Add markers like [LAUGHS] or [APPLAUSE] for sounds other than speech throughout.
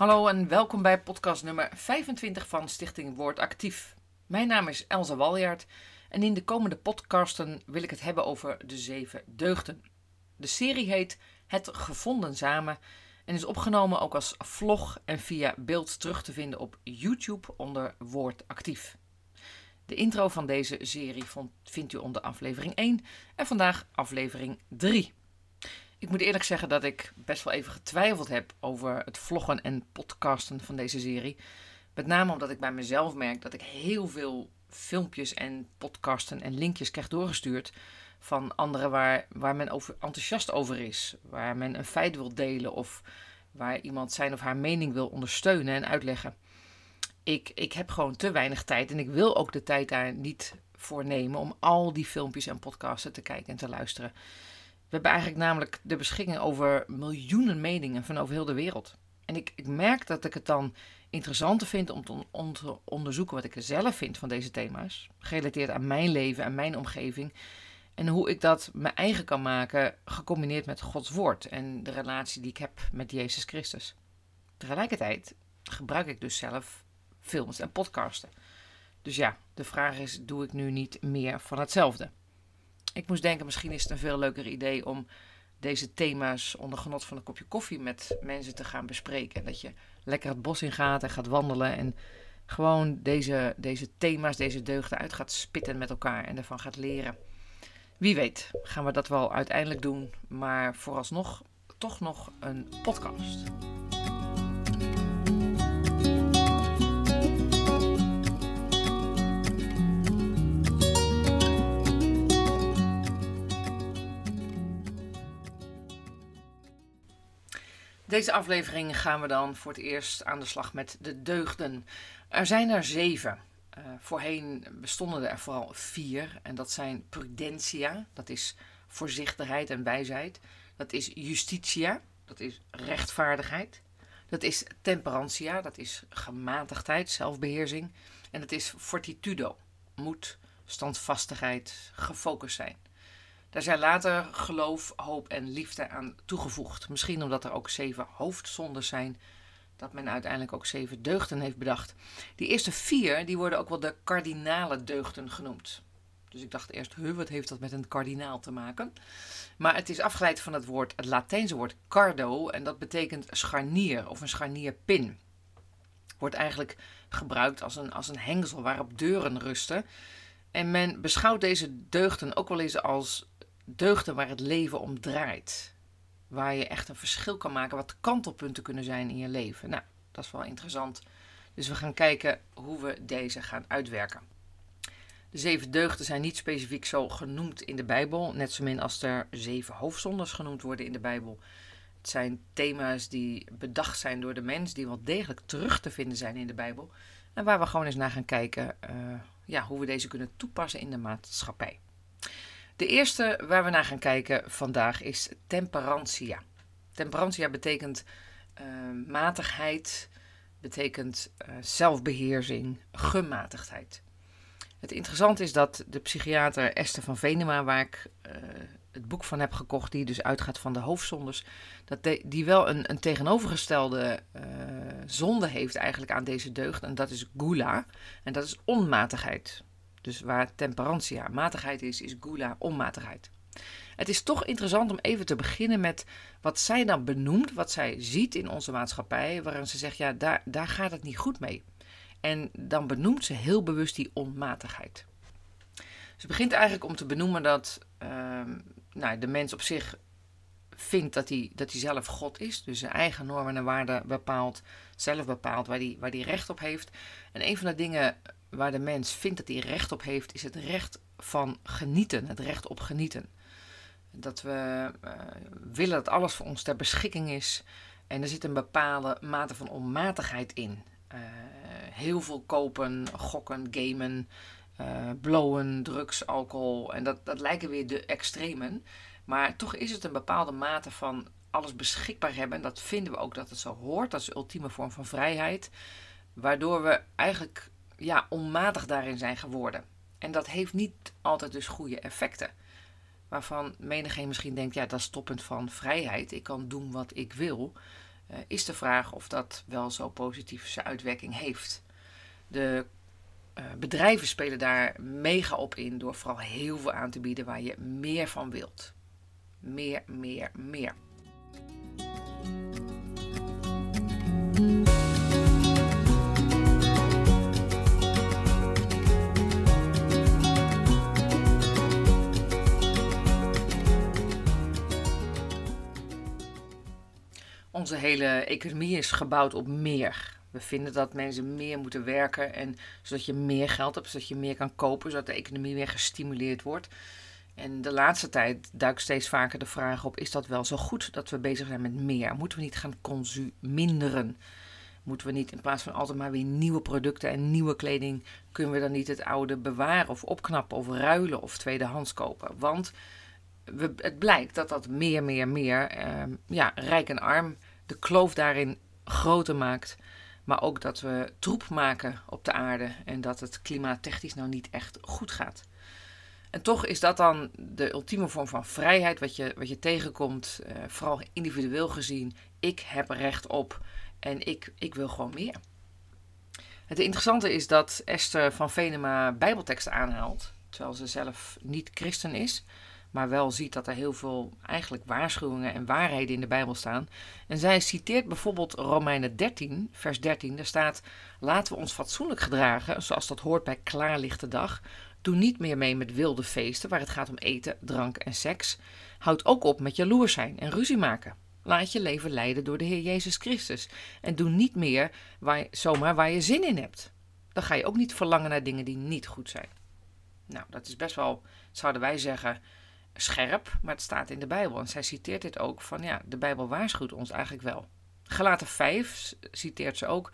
Hallo en welkom bij podcast nummer 25 van Stichting Woord Actief. Mijn naam is Elsa Waljaard en in de komende podcasten wil ik het hebben over de zeven deugden. De serie heet Het Gevonden Samen en is opgenomen ook als vlog en via beeld terug te vinden op YouTube onder Woord Actief. De intro van deze serie vindt u onder aflevering 1 en vandaag aflevering 3. Ik moet eerlijk zeggen dat ik best wel even getwijfeld heb over het vloggen en podcasten van deze serie. Met name omdat ik bij mezelf merk dat ik heel veel filmpjes en podcasten en linkjes krijg doorgestuurd van anderen waar, waar men over, enthousiast over is. Waar men een feit wil delen of waar iemand zijn of haar mening wil ondersteunen en uitleggen. Ik, ik heb gewoon te weinig tijd en ik wil ook de tijd daar niet voor nemen om al die filmpjes en podcasten te kijken en te luisteren. We hebben eigenlijk namelijk de beschikking over miljoenen meningen van over heel de wereld. En ik, ik merk dat ik het dan interessanter vind om te, onderzoeken wat ik er zelf vind van deze thema's. Gerelateerd aan mijn leven en mijn omgeving. En hoe ik dat mijn eigen kan maken, gecombineerd met Gods woord en de relatie die ik heb met Jezus Christus. Tegelijkertijd gebruik ik dus zelf films en podcasten. Dus ja, de vraag is: doe ik nu niet meer van hetzelfde? Ik moest denken, misschien is het een veel leuker idee om deze thema's onder genot van een kopje koffie met mensen te gaan bespreken. Dat je lekker het bos in gaat en gaat wandelen en gewoon deze, deze thema's, deze deugden uit gaat spitten met elkaar en ervan gaat leren. Wie weet gaan we dat wel uiteindelijk doen, maar vooralsnog toch nog een podcast. Deze aflevering gaan we dan voor het eerst aan de slag met de deugden. Er zijn er zeven. Uh, voorheen bestonden er vooral vier. En dat zijn prudentia, dat is voorzichtigheid en wijsheid. Dat is justitia, dat is rechtvaardigheid. Dat is temperantia, dat is gematigdheid, zelfbeheersing. En dat is fortitudo, moed, standvastigheid, gefocust zijn. Daar zijn later geloof, hoop en liefde aan toegevoegd. Misschien omdat er ook zeven hoofdzondes zijn, dat men uiteindelijk ook zeven deugden heeft bedacht. Die eerste vier die worden ook wel de kardinale deugden genoemd. Dus ik dacht eerst, huh, wat heeft dat met een kardinaal te maken? Maar het is afgeleid van het woord, het Latijnse woord cardo, en dat betekent scharnier of een scharnierpin. Wordt eigenlijk gebruikt als een, als een hengsel waarop deuren rusten. En men beschouwt deze deugden ook wel eens als deugden waar het leven om draait. Waar je echt een verschil kan maken, wat de kantelpunten kunnen zijn in je leven. Nou, dat is wel interessant. Dus we gaan kijken hoe we deze gaan uitwerken. De zeven deugden zijn niet specifiek zo genoemd in de Bijbel, net zo min als er zeven hoofdzondes genoemd worden in de Bijbel. Het zijn thema's die bedacht zijn door de mens, die wel degelijk terug te vinden zijn in de Bijbel. En waar we gewoon eens naar gaan kijken uh, ja, hoe we deze kunnen toepassen in de maatschappij. De eerste waar we naar gaan kijken vandaag is temperantia. Temperantia betekent uh, matigheid, betekent uh, zelfbeheersing, gematigdheid. Het interessante is dat de psychiater Esther van Venema, waar ik uh, het boek van heb gekocht, die dus uitgaat van de hoofdzondes, dat die wel een, een tegenovergestelde zonde heeft eigenlijk aan deze deugd. En dat is gula. En dat is onmatigheid. Dus waar temperantia matigheid is, is gula onmatigheid. Het is toch interessant om even te beginnen met wat zij dan benoemt, wat zij ziet in onze maatschappij, waarin ze zegt, ja, daar, daar gaat het niet goed mee. En dan benoemt ze heel bewust die onmatigheid. Ze begint eigenlijk om te benoemen dat uh, nou, de mens op zich vindt dat hij, dat hij zelf God is, dus zijn eigen normen en waarden bepaalt, zelf bepaalt waar hij, waar hij recht op heeft. En een van de dingen waar de mens vindt dat hij recht op heeft, is het recht van genieten, het recht op genieten. Dat we uh, willen dat alles voor ons ter beschikking is. En er zit een bepaalde mate van onmatigheid in. Uh, heel veel kopen, gokken, gamen, uh, blowen, drugs, alcohol. En dat, dat lijken weer de extremen. Maar toch is het een bepaalde mate van alles beschikbaar hebben. En dat vinden we ook dat het zo hoort. Dat is de ultieme vorm van vrijheid. Waardoor we eigenlijk ja, onmatig daarin zijn geworden. En dat heeft niet altijd dus goede effecten. Waarvan menigeen misschien denkt, ja, dat is stoppend van vrijheid. Ik kan doen wat ik wil. is de vraag of dat wel zo positief zijn uitwerking heeft. De bedrijven spelen daar mega op in door vooral heel veel aan te bieden waar je meer van wilt. Meer, meer, meer. Onze hele economie is gebouwd op meer. We vinden dat mensen meer moeten werken en zodat je meer geld hebt, zodat je meer kan kopen, zodat de economie weer gestimuleerd wordt. En de laatste tijd duikt steeds vaker de vraag op: is dat wel zo goed dat we bezig zijn met meer? Moeten we niet gaan consumeren? Moeten we niet in plaats van altijd maar weer nieuwe producten en nieuwe kleding, kunnen we dan niet het oude bewaren of opknappen of ruilen of tweedehands kopen? Want we, het blijkt dat dat meer, meer, meer, eh, ja, rijk en arm, de kloof daarin groter maakt. Maar ook dat we troep maken op de aarde en dat het klimaattechnisch nou niet echt goed gaat. En toch is dat dan de ultieme vorm van vrijheid, wat je, wat je tegenkomt, uh, vooral individueel gezien. Ik heb recht op en ik, ik wil gewoon meer. Het interessante is dat Esther van Venema Bijbelteksten aanhaalt, terwijl ze zelf niet christen is, maar wel ziet dat er heel veel eigenlijk waarschuwingen en waarheden in de Bijbel staan. En zij citeert bijvoorbeeld Romeinen 13, vers 13. Daar staat: Laten we ons fatsoenlijk gedragen, zoals dat hoort bij klaarlichte dag. Doe niet meer mee met wilde feesten waar het gaat om eten, drank en seks. Houd ook op met jaloers zijn en ruzie maken. Laat je leven leiden door de Heer Jezus Christus. En doe niet meer waar, zomaar waar je zin in hebt. Dan ga je ook niet verlangen naar dingen die niet goed zijn. Nou, dat is best wel, zouden wij zeggen, scherp, maar het staat in de Bijbel. En zij citeert dit ook van, ja, de Bijbel waarschuwt ons eigenlijk wel. Gelaten 5 citeert ze ook.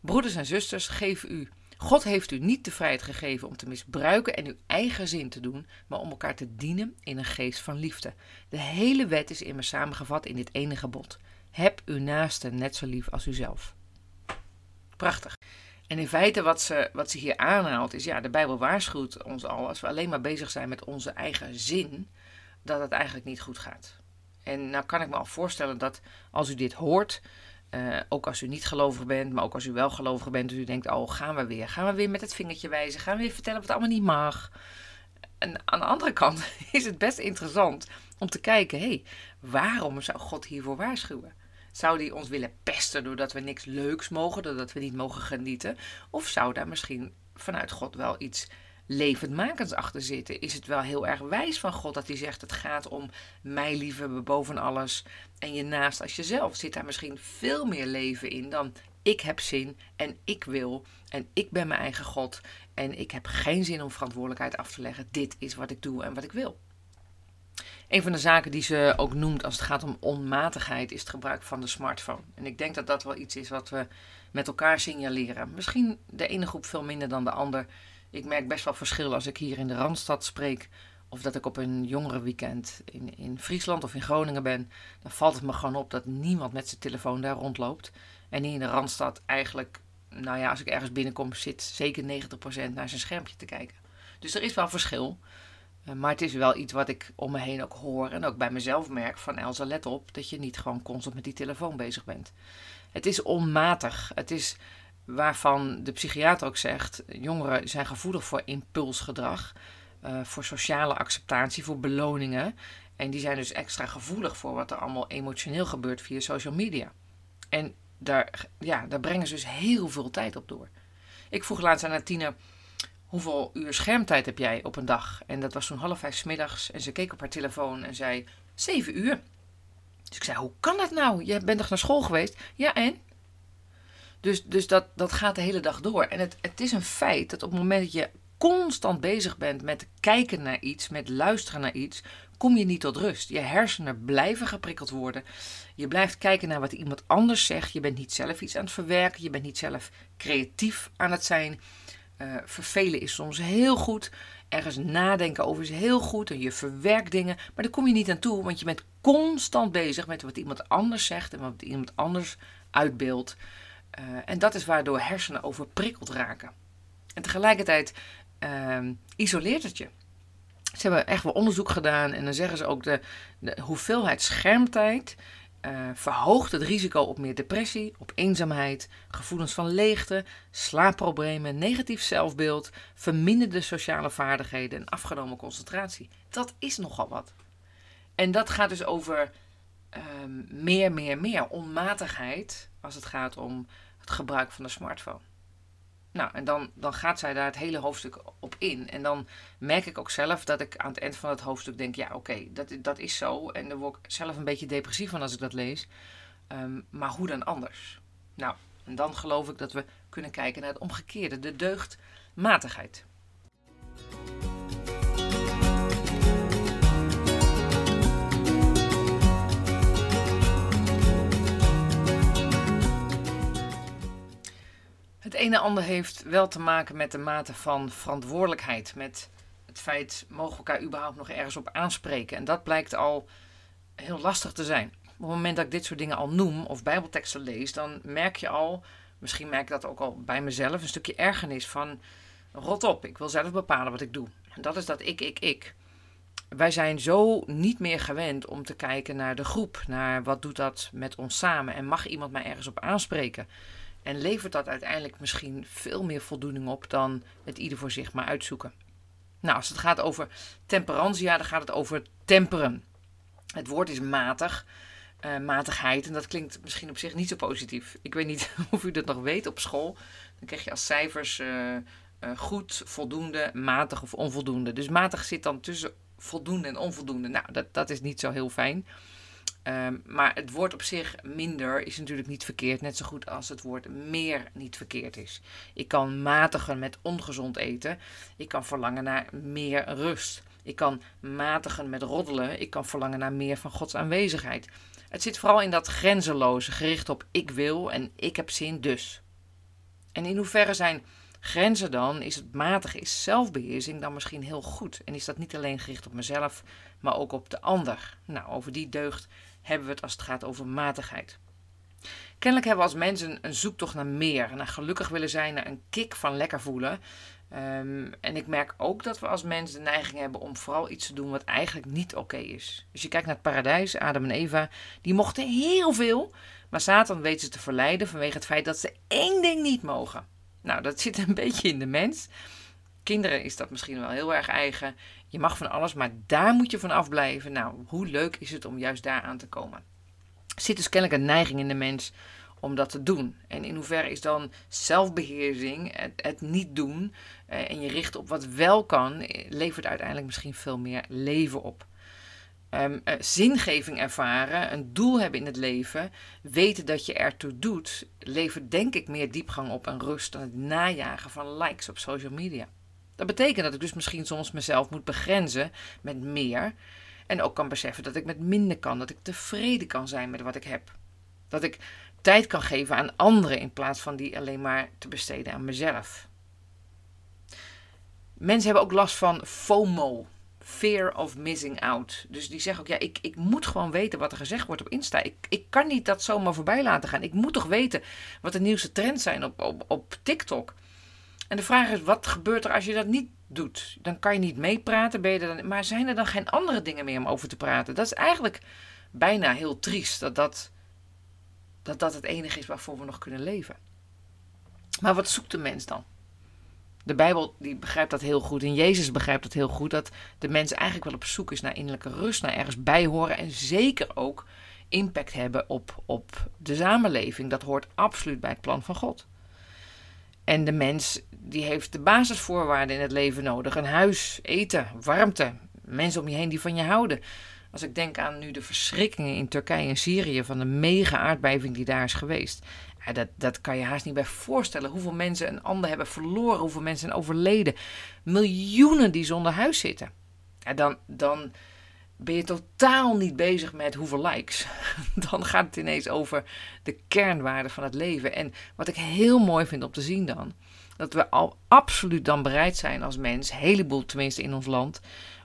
Broeders en zusters, geef u God heeft u niet de vrijheid gegeven om te misbruiken en uw eigen zin te doen, maar om elkaar te dienen in een geest van liefde. De hele wet is immers samengevat in dit ene gebod. Heb uw naaste net zo lief als uzelf. Prachtig. En in feite wat ze, wat ze hier aanhaalt is, ja, de Bijbel waarschuwt ons al, als we alleen maar bezig zijn met onze eigen zin, dat het eigenlijk niet goed gaat. En nou kan ik me al voorstellen dat als u dit hoort, uh, ook als u niet gelovig bent, maar ook als u wel gelovig bent, dus u denkt, oh, gaan we weer. Gaan we weer met het vingertje wijzen. Gaan we weer vertellen wat allemaal niet mag. En aan de andere kant [LAUGHS] is het best interessant om te kijken, hé, hey, waarom zou God hiervoor waarschuwen? Zou hij ons willen pesten doordat we niks leuks mogen, doordat we niet mogen genieten? Of zou daar misschien vanuit God wel iets levendmakends achter zitten? Is het wel heel erg wijs van God dat hij zegt: het gaat om mij liefhebben boven alles en je naast als jezelf? Zit daar misschien veel meer leven in dan ik heb zin en ik wil en ik ben mijn eigen God en ik heb geen zin om verantwoordelijkheid af te leggen. Dit is wat ik doe en wat ik wil. Een van de zaken die ze ook noemt als het gaat om onmatigheid is het gebruik van de smartphone. En ik denk dat dat wel iets is wat we met elkaar signaleren. Misschien de ene groep veel minder dan de ander. Ik merk best wel verschil als ik hier in de Randstad spreek. Of dat ik op een jongerenweekend in, in Friesland of in Groningen ben. Dan valt het me gewoon op dat niemand met zijn telefoon daar rondloopt. En in de Randstad eigenlijk, nou ja, als ik ergens binnenkom, zit zeker 90% naar zijn schermpje te kijken. Dus er is wel verschil. Eh, maar het is wel iets wat ik om me heen ook hoor en ook bij mezelf merk van Elsa, let op dat je niet gewoon constant met die telefoon bezig bent. Het is onmatig. Het is waarvan de psychiater ook zegt: jongeren zijn gevoelig voor impulsgedrag, uh, voor sociale acceptatie, voor beloningen. En die zijn dus extra gevoelig voor wat er allemaal emotioneel gebeurt via social media. En daar, ja, daar brengen ze dus heel veel tijd op door. Ik vroeg laatst aan Tina: hoeveel uur schermtijd heb jij op een dag? En dat was zo'n half vijf middags. En ze keek op haar telefoon en zei: zeven uur. Dus ik zei: Hoe kan dat nou? Je bent toch naar school geweest? Ja, en? Dus, dus dat, dat gaat de hele dag door. En het, het is een feit dat op het moment dat je constant bezig bent met kijken naar iets, met luisteren naar iets, kom je niet tot rust. Je hersenen blijven geprikkeld worden. Je blijft kijken naar wat iemand anders zegt. Je bent niet zelf iets aan het verwerken. Je bent niet zelf creatief aan het zijn. Uh, vervelen is soms heel goed. Ergens nadenken over is heel goed. En je verwerkt dingen. Maar daar kom je niet aan toe, want je bent constant bezig met wat iemand anders zegt en wat iemand anders uitbeeldt. Uh, en dat is waardoor hersenen overprikkeld raken. En tegelijkertijd uh, isoleert het je. Ze hebben echt wel onderzoek gedaan en dan zeggen ze ook de hoeveelheid schermtijd uh, verhoogt het risico op meer depressie, op eenzaamheid, gevoelens van leegte, slaapproblemen, negatief zelfbeeld, verminderde sociale vaardigheden en afgenomen concentratie. Dat is nogal wat. En dat gaat dus over um, meer, meer, meer onmatigheid als het gaat om het gebruik van de smartphone. Nou, en dan, dan gaat zij daar het hele hoofdstuk op in. En dan merk ik ook zelf dat ik aan het eind van het hoofdstuk denk: ja, oké, dat, dat is zo. En daar word ik zelf een beetje depressief van als ik dat lees. Um, maar hoe dan anders? Nou, en dan geloof ik dat we kunnen kijken naar het omgekeerde, de deugdmatigheid. Het ene en ander heeft wel te maken met de mate van verantwoordelijkheid. Met het feit, mogen we elkaar überhaupt nog ergens op aanspreken? En dat blijkt al heel lastig te zijn. Op het moment dat ik dit soort dingen al noem of bijbelteksten lees, dan merk je al, misschien merk ik dat ook al bij mezelf, een stukje ergernis van rot op, ik wil zelf bepalen wat ik doe. En dat is dat ik, ik, ik. Wij zijn zo niet meer gewend om te kijken naar de groep, naar wat doet dat met ons samen en mag iemand mij ergens op aanspreken. En levert dat uiteindelijk misschien veel meer voldoening op dan het ieder voor zich maar uitzoeken. Nou, als het gaat over temperantia, dan gaat het over temperen. Het woord is matig, uh, matigheid. En dat klinkt misschien op zich niet zo positief. Ik weet niet [LAUGHS] of u dat nog weet op school. Dan krijg je als cijfers uh, uh, goed, voldoende, matig of onvoldoende. Dus matig zit dan tussen voldoende en onvoldoende. Nou, dat, dat is niet zo heel fijn. Ehm, maar het woord op zich minder is natuurlijk niet verkeerd, net zo goed als het woord meer niet verkeerd is. Ik kan matigen met ongezond eten. Ik kan verlangen naar meer rust. Ik kan matigen met roddelen. Ik kan verlangen naar meer van Gods aanwezigheid. Het zit vooral in dat grenzeloze, gericht op ik wil en ik heb zin dus. En in hoeverre zijn grenzen dan, is het matig, is zelfbeheersing dan misschien heel goed? En is dat niet alleen gericht op mezelf, maar ook op de ander? Nou, over die deugd hebben we het als het gaat over matigheid. Kennelijk hebben we als mensen een zoektocht naar meer, naar gelukkig willen zijn, naar een kick van lekker voelen. Um, en ik merk ook dat we als mensen de neiging hebben om vooral iets te doen wat eigenlijk niet oké is. Als je kijkt naar het paradijs, Adam en Eva, die mochten heel veel, maar Satan weet ze te verleiden vanwege het feit dat ze één ding niet mogen. Nou, dat zit een [LAUGHS] beetje in de mens. Kinderen is dat misschien wel heel erg eigen. Je mag van alles, maar daar moet je van afblijven. Nou, hoe leuk is het om juist daar aan te komen? Er zit dus kennelijk een neiging in de mens om dat te doen. En in hoeverre is dan zelfbeheersing, het, niet doen eh, en je richt op wat wel kan, eh, levert uiteindelijk misschien veel meer leven op. Um, uh, zingeving ervaren, een doel hebben in het leven, weten dat je ertoe doet, levert denk ik meer diepgang op en rust dan het najagen van likes op social media. Dat betekent dat ik dus misschien soms mezelf moet begrenzen met meer. En ook kan beseffen dat ik met minder kan. Dat ik tevreden kan zijn met wat ik heb. Dat ik tijd kan geven aan anderen in plaats van die alleen maar te besteden aan mezelf. Mensen hebben ook last van FOMO. Fear of missing out. Dus die zeggen ook, ja, ik, ik moet gewoon weten wat er gezegd wordt op Insta. Ik, ik kan niet dat zomaar voorbij laten gaan. Ik moet toch weten wat de nieuwste trends zijn op, op, op TikTok. En de vraag is, wat gebeurt er als je dat niet doet? Dan kan je niet meepraten, ben je dan, maar zijn er dan geen andere dingen meer om over te praten? Dat is eigenlijk bijna heel triest dat dat, dat, dat het enige is waarvoor we nog kunnen leven. Maar wat zoekt de mens dan? De Bijbel die begrijpt dat heel goed en Jezus begrijpt dat heel goed, dat de mens eigenlijk wel op zoek is naar innerlijke rust, naar ergens bij horen en zeker ook impact hebben op, op de samenleving. Dat hoort absoluut bij het plan van God. En de mens die heeft de basisvoorwaarden in het leven nodig. Een huis, eten, warmte, mensen om je heen die van je houden. Als ik denk aan nu de verschrikkingen in Turkije en Syrië van de mega aardbeving die daar is geweest. Dat, dat kan je haast niet bij voorstellen. Hoeveel mensen een ander hebben verloren, hoeveel mensen zijn overleden. Miljoenen die zonder huis zitten. Ja, dan, dan ben je totaal niet bezig met hoeveel likes. [LAUGHS] Dan gaat het ineens over de kernwaarden van het leven. En wat ik heel mooi vind om te zien dan, dat we al absoluut dan bereid zijn als mens, heleboel tenminste in ons land,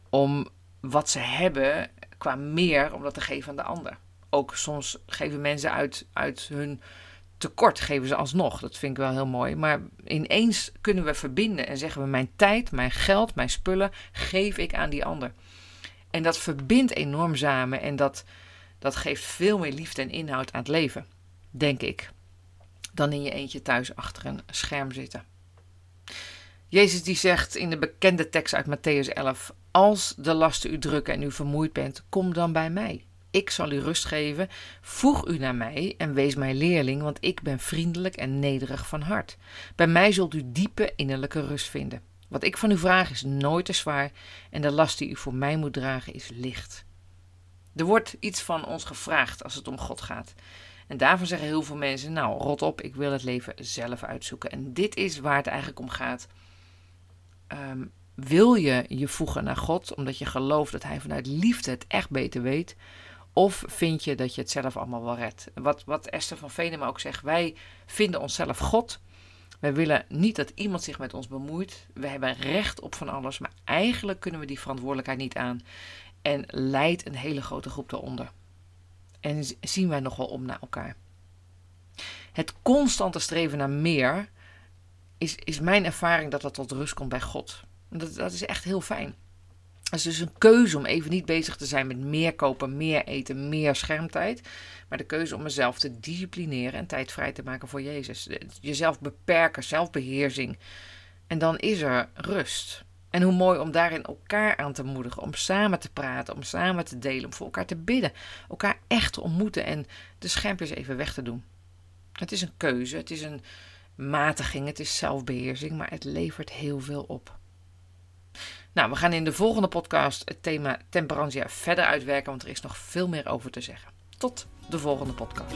om wat ze hebben qua meer, om dat te geven aan de ander. Ook soms geven mensen uit, uit hun tekort, geven ze alsnog. Dat vind ik wel heel mooi. Maar ineens kunnen we verbinden en zeggen we: Mijn tijd, mijn geld, mijn spullen geef ik aan die ander. En dat verbindt enorm samen en dat, Dat geeft veel meer liefde en inhoud aan het leven, denk ik, dan in je eentje thuis achter een scherm zitten. Jezus die zegt in de bekende tekst uit Matthäus 11: Als de lasten u drukken en u vermoeid bent, kom dan bij mij. Ik zal u rust geven. Voeg u naar mij en wees mijn leerling, want ik ben vriendelijk en nederig van hart. Bij mij zult u diepe innerlijke rust vinden. Wat ik van u vraag is nooit te zwaar en de last die u voor mij moet dragen is licht. Er wordt iets van ons gevraagd als het om God gaat. En daarvan zeggen heel veel mensen: Nou, rot op, ik wil het leven zelf uitzoeken. En dit is waar het eigenlijk om gaat. Um, wil je je voegen naar God omdat je gelooft dat Hij vanuit liefde het echt beter weet? Of vind je dat je het zelf allemaal wel redt? Wat, wat Esther van Venema ook zegt: wij vinden onszelf God. Wij willen niet dat iemand zich met ons bemoeit. We hebben recht op van alles, maar eigenlijk kunnen we die verantwoordelijkheid niet aan. En leidt een hele grote groep daaronder. En zien wij nog wel om naar elkaar. Het constante streven naar meer is, is mijn ervaring dat dat tot rust komt bij God. Dat, dat is echt heel fijn. Het is dus een keuze om even niet bezig te zijn met meer kopen, meer eten, meer schermtijd. Maar de keuze om mezelf te disciplineren en tijd vrij te maken voor Jezus. Jezelf beperken, zelfbeheersing. En dan is er rust. En hoe mooi om daarin elkaar aan te moedigen, om samen te praten, om samen te delen, om voor elkaar te bidden, elkaar echt te ontmoeten en de schermpjes even weg te doen. Het is een keuze, het is een matiging, het is zelfbeheersing, maar het levert heel veel op. Nou, we gaan in de volgende podcast het thema temperantia verder uitwerken, want er is nog veel meer over te zeggen. Tot de volgende podcast.